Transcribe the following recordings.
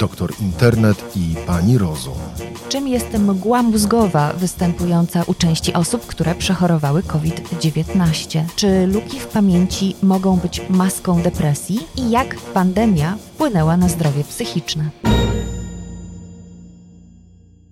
doktor internet i pani rozum. Czym jest mgła mózgowa występująca u części osób, które przechorowały COVID-19? Czy luki w pamięci mogą być maską depresji i jak pandemia wpłynęła na zdrowie psychiczne?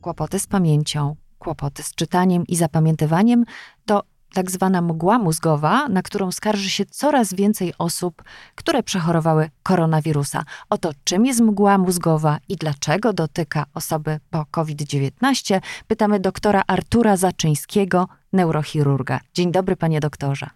Kłopoty z pamięcią, kłopoty z czytaniem i zapamiętywaniem to tak zwana mgła mózgowa, na którą skarży się coraz więcej osób, które przechorowały koronawirusa. Oto czym jest mgła mózgowa i dlaczego dotyka osoby po COVID-19, pytamy doktora Artura Zaczyńskiego, neurochirurga. Dzień dobry, panie doktorze.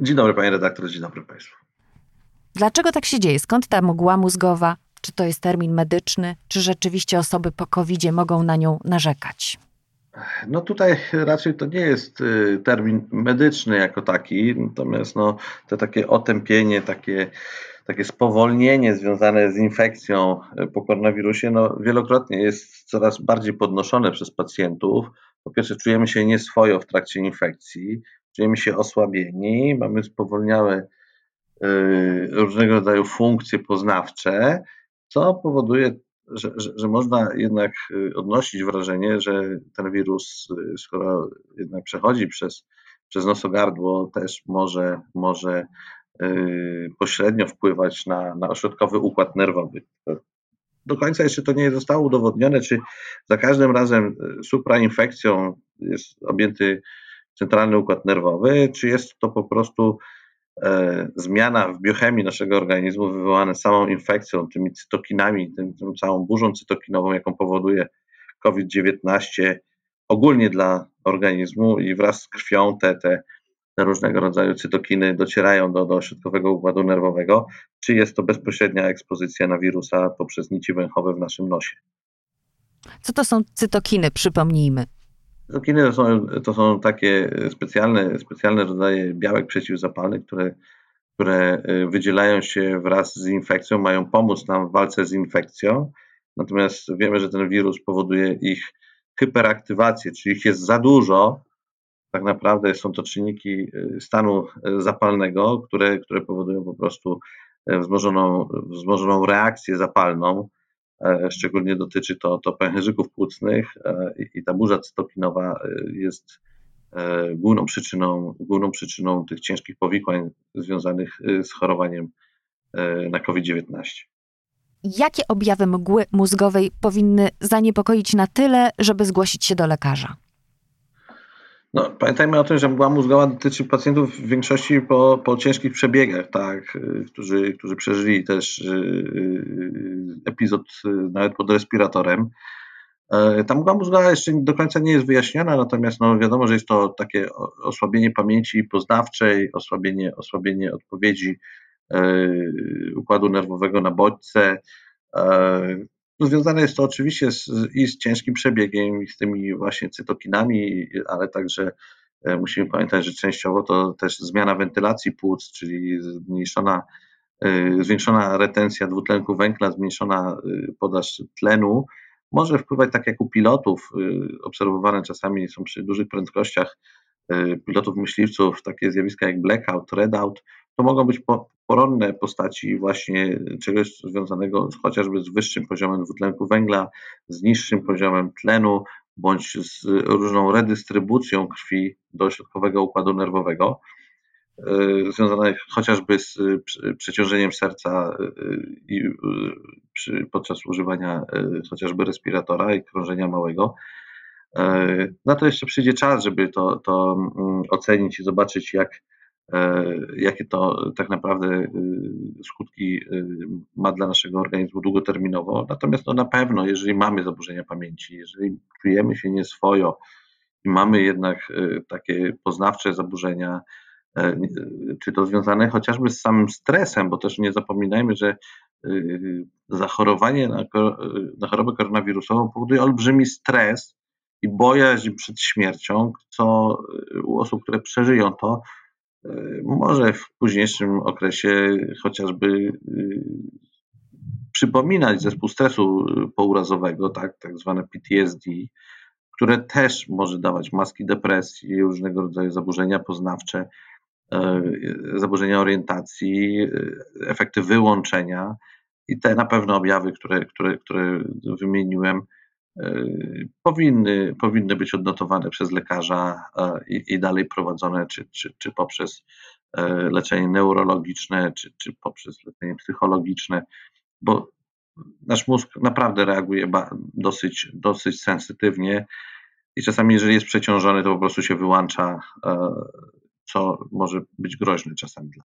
Dzień dobry, panie redaktor, dzień dobry państwu. Dlaczego tak się dzieje? Skąd ta mgła mózgowa? Czy to jest termin medyczny, czy rzeczywiście osoby po covid mogą na nią narzekać? No tutaj raczej to nie jest y, termin medyczny jako taki, natomiast no, to takie otępienie, takie, takie spowolnienie związane z infekcją y, po koronawirusie no, wielokrotnie jest coraz bardziej podnoszone przez pacjentów. Po pierwsze czujemy się nieswojo w trakcie infekcji, czujemy się osłabieni, mamy spowolniałe y, różnego rodzaju funkcje poznawcze, co powoduje że, że, że, można jednak y, odnosić wrażenie, że ten wirus, y, skoro jednak przechodzi przez, przez nosogardło, też może, może yy, pośrednio wpływać na, na ośrodkowy układ nerwowy. Do końca jeszcze to nie zostało udowodnione, czy za każdym razem y, suprainfekcją jest objęty centralny układ nerwowy, czy jest to po prostu zmiana w biochemii naszego organizmu wywołane samą infekcją, tymi cytokinami, tym, tą całą burzą cytokinową, jaką powoduje COVID-19 ogólnie dla organizmu i wraz z krwią te, te, te różnego rodzaju cytokiny docierają do, do ośrodkowego układu nerwowego, czy jest to bezpośrednia ekspozycja na wirusa poprzez nici węchowe w naszym nosie. Co to są cytokiny, przypomnijmy? To są, to są takie specjalne, specjalne rodzaje białek przeciwzapalnych, które, które y, wydzielają się wraz z infekcją, mają pomóc nam w walce z infekcją. Natomiast wiemy, że ten wirus powoduje ich hyperaktywację, czyli ich jest za dużo. Tak naprawdę są to czynniki y, stanu y, zapalnego, które, które powodują po prostu wzmożoną, wzmożoną reakcję zapalną szczególnie dotyczy to, to pęcherzyków płucnych e, i ta burza cytokinowa e, jest główną przyczyną, główną przyczyną tych ciężkich powikłań związanych z chorowaniem na COVID-19. Jakie objawy mgły mózgowej powinny zaniepokoić na tyle, żeby zgłosić się do lekarza? No, pamiętajmy o tym, że mgła mózgowa dotyczy pacjentów w większości po, po ciężkich przebiegach, tak, którzy, którzy przeżyli też y, y, epizod y, nawet pod respiratorem. E, ta mgła mózgowa jeszcze do końca nie jest wyjaśniona, natomiast no, wiadomo, że jest to takie osłabienie pamięci poznawczej, osłabienie, osłabienie odpowiedzi e, układu nerwowego na bodźce, e, no, związane jest to oczywiście z, i z ciężkim przebiegiem, i z tymi właśnie cytokinami, ale także e, musimy pamiętać, że częściowo to też zmiana wentylacji płuc, czyli zmniejszona, e, zwiększona retencja dwutlenku węgla, zmniejszona e, podaż tlenu, może wpływać tak jak u pilotów, obserwowane czasami są przy dużych prędkościach pilotów myśliwców takie zjawiska jak blackout, redout, to mogą być poronne postaci właśnie czegoś związanego chociażby z wyższym poziomem dwutlenku węgla, z niższym poziomem tlenu, bądź z różną redystrybucją krwi do ośrodkowego układu nerwowego, e, związane chociażby z przeciążeniem serca e, podczas używania e, chociażby respiratora i krążenia małego. Na to jeszcze przyjdzie czas, żeby to, to mm, ocenić i zobaczyć, jak E, jakie to tak naprawdę y, skutki y, ma dla naszego organizmu długoterminowo. Natomiast no na pewno, jeżeli mamy zaburzenia pamięci, jeżeli czujemy się nieswojo i mamy jednak y, takie poznawcze zaburzenia, e, czy to związane chociażby z samym stresem, bo też nie zapominajmy, że zachorowanie na, na chorobę koronawirusową powoduje olbrzymi stres i bojaźń przed śmiercią, co u osób, które przeżyją to, może w późniejszym okresie chociażby y, przypominać zespół stresu pourazowego, tak, tak zwane PTSD, które też może dawać maski depresji, różnego rodzaju zaburzenia poznawcze, e, zaburzenia orientacji, efekty wyłączenia. i te na pewno objawy, które, które, które wymieniłem, powinny, powinny być odnotowane przez lekarza i, i dalej prowadzone, czy, czy, czy poprzez leczenie neurologiczne, czy, czy poprzez leczenie psychologiczne, bo nasz mózg naprawdę reaguje dosyć, dosyć sensytywnie i czasami, jeżeli jest przeciążony, to po prostu się wyłącza, co może być groźne czasami dla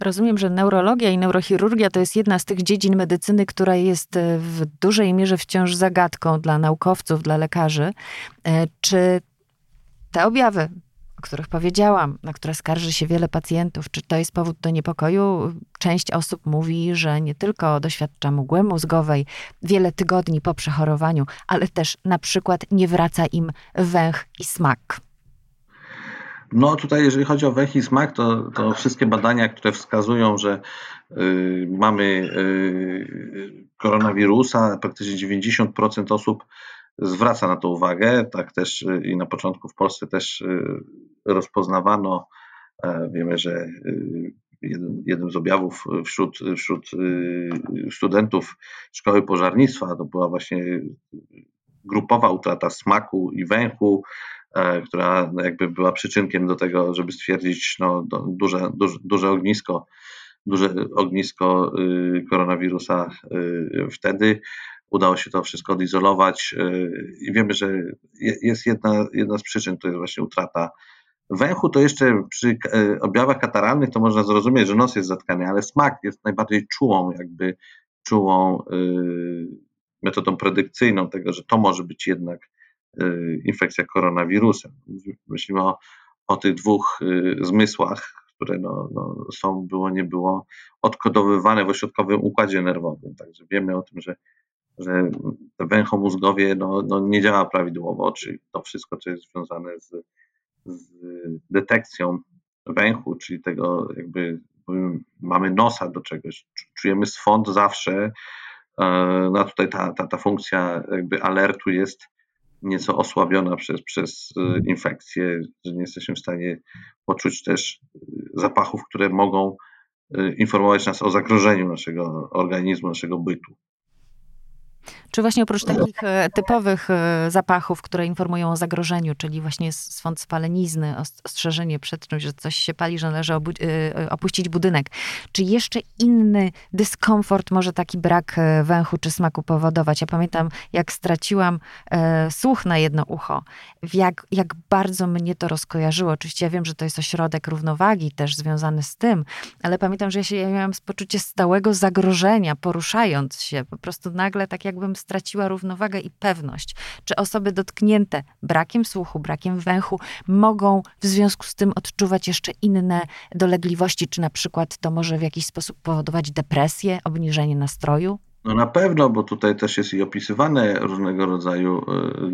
Rozumiem, że neurologia i neurochirurgia to jest jedna z tych dziedzin medycyny, która jest e, w dużej mierze wciąż zagadką dla naukowców, dla lekarzy. E, czy te objawy, o których powiedziałam, na które skarży się wiele pacjentów, czy to jest powód do niepokoju? Część osób mówi, że nie tylko doświadcza mgły mózgowej wiele tygodni po przechorowaniu, ale też na przykład nie wraca im węch i smak. No tutaj, jeżeli chodzi o węch i smak, to, to wszystkie badania, które wskazują, że y, mamy y, koronawirusa, praktycznie 90% osób zwraca na to uwagę. Tak też y, i na początku w Polsce też y, rozpoznawano, e, wiemy, że y, jednym z objawów wśród, wśród studentów szkoły pożarnictwa to była właśnie grupowa utrata smaku i węchu, która jakby była przyczynkiem do tego, żeby stwierdzić no, duże, duże, duże ognisko, duże ognisko y, koronawirusa y, wtedy. Udało się to wszystko odizolować y, i wiemy, że jest jedna, jedna z przyczyn, to jest właśnie utrata węchu. To jeszcze przy e, objawach kataralnych to można zrozumieć, że nos jest zatkany, ale smak jest najbardziej czułą, jakby czułą metodą predykcyjną tego, że to może być jednak infekcja koronawirusem. Myślimy o, o tych dwóch y, zmysłach, które no, no, są, było, nie było, odkodowywane w ośrodkowym układzie nerwowym. Także wiemy o tym, że, że węchomózgowie no, no nie działa prawidłowo, czyli to wszystko, co jest związane z, z detekcją węchu, czyli tego jakby mamy nosa do czegoś, czujemy swąd zawsze, e, no tutaj ta, ta, ta funkcja jakby alertu jest nieco osłabiona przez, przez y, infekcję, że nie jesteśmy w stanie poczuć też y, zapachów, które mogą y, informować nas o zagrożeniu naszego organizmu, naszego bytu. Czy właśnie oprócz takich e, typowych e, zapachów, które informują o zagrożeniu, czyli właśnie swąd spalenizny, ostrzeżenie przed czymś, że coś się pali, że należy e, opuścić budynek, czy jeszcze inny dyskomfort może taki brak węchu czy smaku powodować? Ja pamiętam, jak straciłam słuch na jedno ucho, jak, jak bardzo mnie to rozkojarzyło. Oczywiście ja wiem, że to jest ośrodek równowagi też związany z tym, ale pamiętam, że ja, się, ja miałam poczucie stałego zagrożenia, poruszając się. Po prostu nagle tak jakbym straciła równowagę i pewność. Czy osoby dotknięte brakiem słuchu, brakiem węchu mogą w związku z tym odczuwać jeszcze inne dolegliwości? Czy na przykład to może w jakiś sposób powodować depresję, obniżenie nastroju? No na pewno, bo tutaj też jest i opisywane różnego rodzaju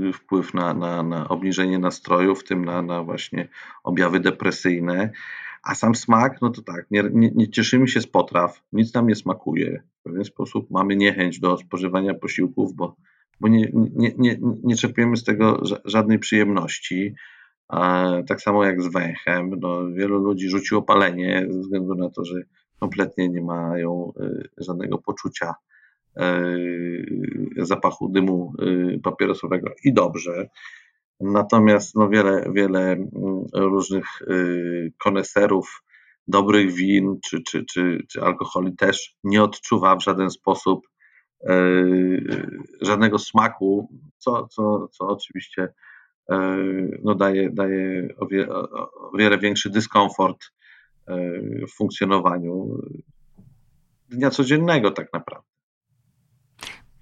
e, wpływ na, na, na obniżenie nastroju, w tym na, na właśnie objawy depresyjne. A sam smak, no to tak, nie, nie, nie, cieszymy się z potraw, nic nam nie smakuje. Pewien sposób mamy niechęć do spożywania posiłków, bo, bo nie, nie, nie, nie czerpiemy z tego żadnej przyjemności. tak samo jak z węchem. No, wielu ludzi rzuciło palenie ze względu na to, że kompletnie nie mają y, żadnego poczucia y, zapachu dymu y, papierosowego i dobrze. Natomiast no wiele, wiele mm, różnych koneserów dobrych win czy, czy, czy, czy alkoholi też nie odczuwa w żaden sposób y, żadnego smaku, co, co, co oczywiście y, no daje, daje o, wie, o wiele większy dyskomfort w funkcjonowaniu dnia codziennego tak naprawdę.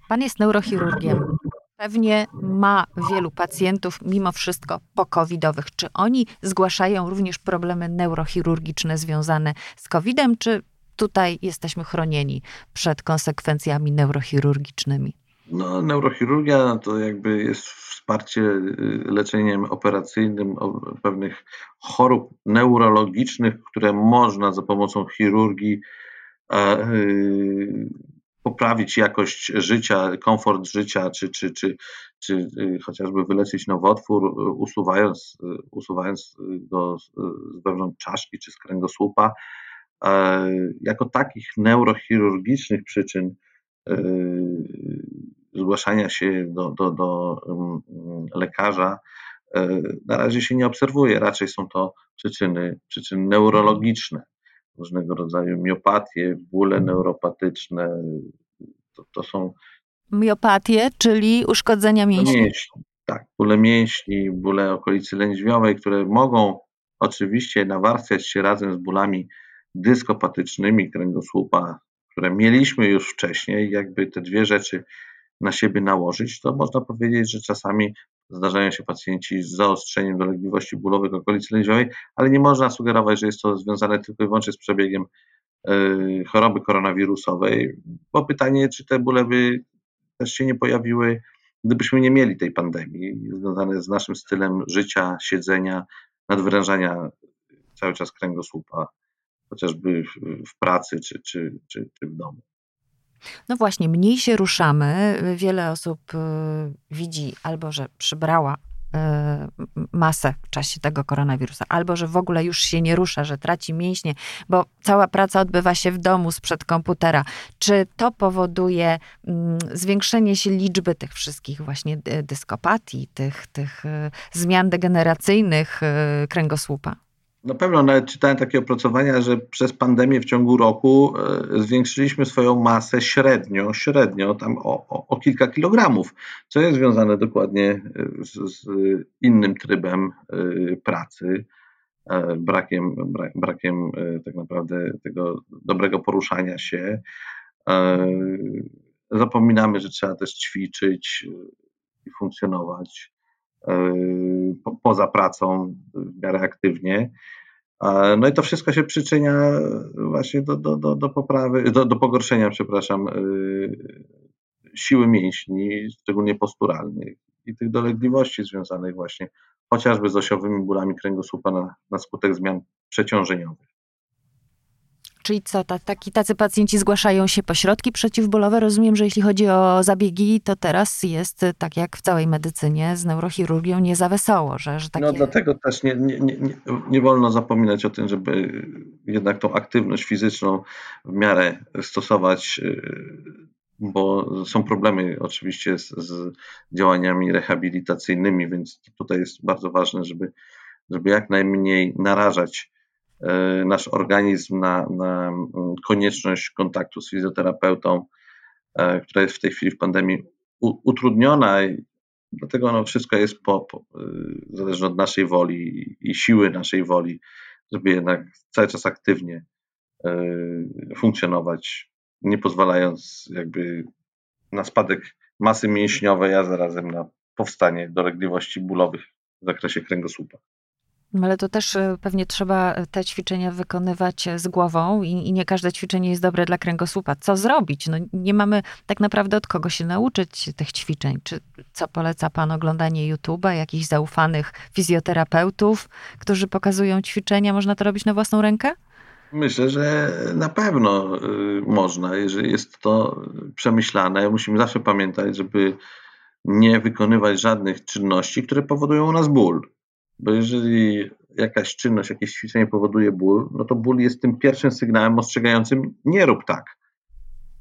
Pan jest neurochirurgiem. Pewnie ma wielu pacjentów mimo wszystko pokowidowych. Czy oni zgłaszają również problemy neurochirurgiczne związane z COVID-em, czy tutaj jesteśmy chronieni przed konsekwencjami neurochirurgicznymi? No, neurochirurgia to jakby jest wsparcie y, leczeniem operacyjnym pewnych chorób neurologicznych, które można za pomocą chirurgii y, poprawić jakość życia, komfort życia, czy, czy, czy, czy y, chociażby wyleczyć nowotwór, y, usuwając, y, usuwając go z wewnątrz czaszki czy z kręgosłupa. E, jako takich neurochirurgicznych przyczyn zgłaszania się do, do, do lekarza na razie się nie obserwuje. Raczej są to przyczyny, przyczyny neurologiczne, różnego rodzaju miopatie, bóle neuropatyczne. To, to są. Miopatie, czyli uszkodzenia mięśni. mięśni. Tak, bóle mięśni, bóle okolicy lędźwiowej, które mogą oczywiście nawarstwiać się razem z bólami dyskopatycznymi kręgosłupa, które mieliśmy już wcześniej, jakby te dwie rzeczy na siebie nałożyć, to można powiedzieć, że czasami zdarzają się pacjenci z zaostrzeniem dolegliwości bólowych okolicy lędźwiowej, ale nie można sugerować, że jest to związane tylko i wyłącznie z przebiegiem y, choroby koronawirusowej, bo pytanie, czy te bóle by też się nie pojawiły, gdybyśmy nie mieli tej pandemii, związane z naszym stylem życia, siedzenia, nadwyrężania cały czas kręgosłupa, chociażby w pracy czy, czy, czy, czy w domu. No właśnie, mniej się ruszamy. Wiele osób y, widzi albo, że przybrała y, masę w czasie tego koronawirusa, albo że w ogóle już się nie rusza, że traci mięśnie, bo cała praca odbywa się w domu sprzed komputera. Czy to powoduje mm, zwiększenie się liczby tych wszystkich właśnie dyskopatii, tych, tych y, zmian degeneracyjnych kręgosłupa? Na pewno nawet czytałem takie opracowania, że przez pandemię w ciągu roku e, zwiększyliśmy swoją masę średnio, średnio tam o, o, o kilka kilogramów, co jest związane dokładnie e, z, z innym trybem e, pracy, brakiem, brakiem tak naprawdę tego dobrego poruszania się. Zapominamy, że trzeba też ćwiczyć i funkcjonować poza pracą w miarę aktywnie. No i to wszystko się przyczynia właśnie do, do, do, do poprawy, do, do pogorszenia, przepraszam, y, siły mięśni, szczególnie posturalnych i tych dolegliwości związanych właśnie chociażby z osiowymi bólami kręgosłupa na, na skutek zmian przeciążeniowych. Czyli co, ta, taki, tacy pacjenci zgłaszają się po środki przeciwbólowe? Rozumiem, że jeśli chodzi o zabiegi, to teraz jest tak jak w całej medycynie z neurochirurgią nie za wesoło, że, że takie... No dlatego też nie, nie, nie, nie wolno zapominać o tym, żeby jednak tą aktywność fizyczną w miarę stosować, y, bo są problemy oczywiście z, z działaniami rehabilitacyjnymi, więc tutaj jest bardzo ważne, żeby, żeby jak najmniej narażać nasz organizm na, na konieczność kontaktu z fizjoterapeutą, e, która jest w tej chwili w pandemii utrudniona. Dlatego no wszystko jest po, po, e, zależne od naszej woli i siły naszej woli, żeby jednak cały czas aktywnie funkcjonować, nie pozwalając jakby na spadek masy mięśniowej, a zarazem na powstanie dolegliwości bólowych w zakresie kręgosłupa. Ale to też e, pewnie trzeba te ćwiczenia wykonywać z głową i, i, nie każde ćwiczenie jest dobre dla kręgosłupa. Co zrobić? No, nie mamy tak naprawdę od kogo się nauczyć tych ćwiczeń. Czy co poleca Pan oglądanie YouTube'a, jakichś zaufanych fizjoterapeutów, którzy pokazują ćwiczenia? Można to robić na własną rękę? Myślę, że na pewno y, można, jeżeli jest to przemyślane. Musimy zawsze pamiętać, żeby nie wykonywać żadnych czynności, które powodują u nas ból bo jeżeli jakaś czynność, jakieś ćwiczenie powoduje ból, no to ból jest tym pierwszym sygnałem ostrzegającym nie rób tak.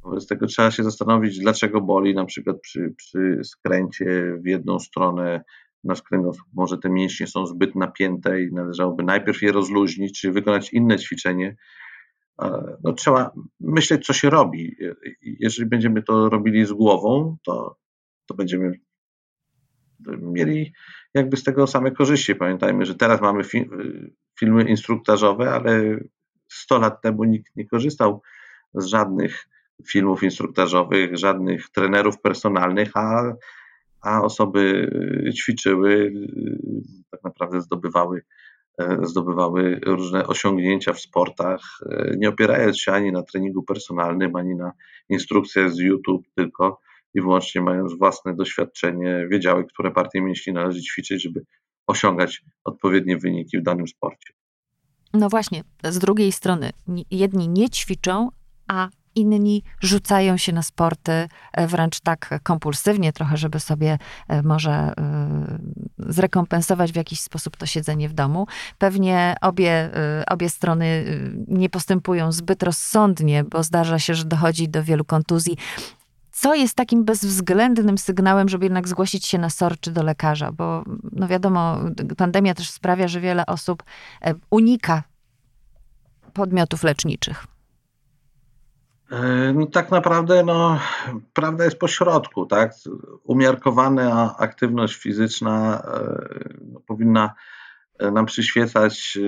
Wobec tego trzeba się zastanowić, dlaczego boli, na przykład przy, przy skręcie w jedną stronę nasz kręgosłup, może te mięśnie są zbyt napięte i należałoby najpierw je rozluźnić, czy wykonać inne ćwiczenie. No, trzeba myśleć, co się robi. Jeżeli będziemy to robili z głową, to, to będziemy mieli jakby z tego same korzyści. Pamiętajmy, że teraz mamy fi filmy instruktażowe, ale 100 lat temu nikt nie korzystał z żadnych filmów instruktażowych, żadnych trenerów personalnych, a, a osoby ćwiczyły, tak naprawdę zdobywały, zdobywały różne osiągnięcia w sportach, nie opierając się ani na treningu personalnym, ani na instrukcjach z YouTube, tylko i wyłącznie mając własne doświadczenie, wiedziały, które partie mięśni należy ćwiczyć, żeby osiągać odpowiednie wyniki w danym sporcie. No właśnie, z drugiej strony, jedni nie ćwiczą, a inni rzucają się na sporty e, wręcz tak kompulsywnie, trochę, żeby sobie e, może e, zrekompensować w jakiś sposób to siedzenie w domu. Pewnie obie, obie strony nie postępują zbyt rozsądnie, bo zdarza się, że dochodzi do wielu kontuzji co jest takim bezwzględnym sygnałem, żeby jednak zgłosić się na SOR czy do lekarza? Bo no wiadomo, pandemia też sprawia, że wiele osób e, unika podmiotów leczniczych. E, no tak naprawdę no, prawda jest po środku, tak? Umiarkowana aktywność fizyczna e, no, powinna nam przyświecać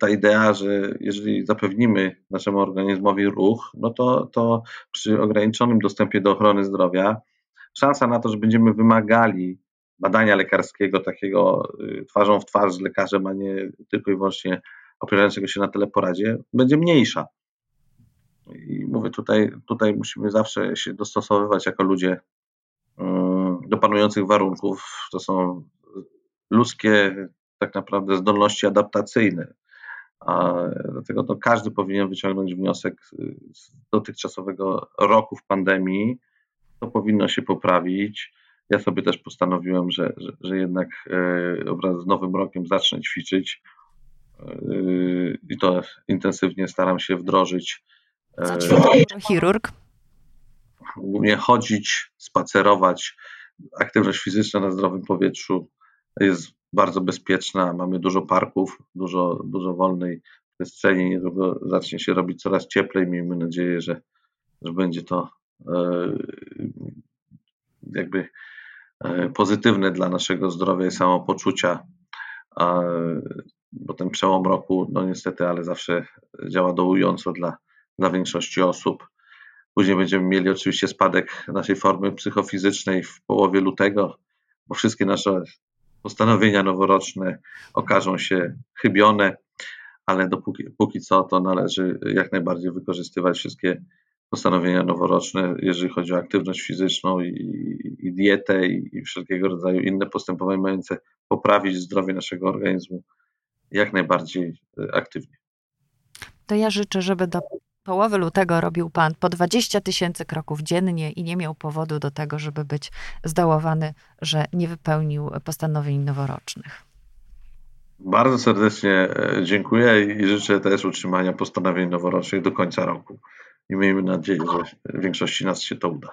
ta idea, że jeżeli zapewnimy naszemu organizmowi ruch, no to, to przy ograniczonym dostępie do ochrony zdrowia szansa na to, że będziemy wymagali badania lekarskiego takiego twarzą w twarz z lekarzem, a nie tylko i wyłącznie opierającego się na teleporadzie, będzie mniejsza. I mówię, tutaj, tutaj musimy zawsze się dostosowywać jako ludzie do panujących warunków. To są ludzkie tak naprawdę zdolności adaptacyjne. A dlatego to każdy powinien wyciągnąć wniosek z dotychczasowego roku w pandemii. To powinno się poprawić. Ja sobie też postanowiłem, że, że, że jednak wraz z nowym rokiem zacznę ćwiczyć e, i to intensywnie staram się wdrożyć E, chirurg? Głównie chodzić, spacerować. Aktywność fizyczna na zdrowym powietrzu jest bardzo bezpieczna. Mamy dużo parków, dużo, dużo wolnej przestrzeni. Niedługo zacznie się robić coraz cieplej. Miejmy nadzieję, że, że będzie to e, jakby e, pozytywne dla naszego zdrowia i samopoczucia. Bo ten przełom roku, no niestety, ale zawsze działa dołująco dla, dla większości osób. Później będziemy mieli oczywiście spadek naszej formy psychofizycznej w połowie lutego, bo wszystkie nasze postanowienia noworoczne okażą się chybione, ale dopóki póki co to należy jak najbardziej wykorzystywać wszystkie postanowienia noworoczne, jeżeli chodzi o aktywność fizyczną i, i dietę i, i wszelkiego rodzaju inne postępowania mające poprawić zdrowie naszego organizmu jak najbardziej e, aktywnie. To ja życzę, żeby do połowy lutego robił pan po 20 tysięcy kroków dziennie i nie miał powodu do tego, żeby być zdołowany, że nie wypełnił postanowień noworocznych. Bardzo serdecznie e, dziękuję i życzę też utrzymania postanowień noworocznych do końca roku. I miejmy nadzieję, że większości nas się to uda.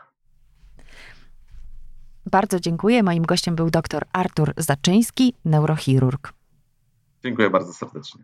Bardzo dziękuję. Moim gościem był dr Artur Zaczyński, neurochirurg. Dziękuję bardzo serdecznie.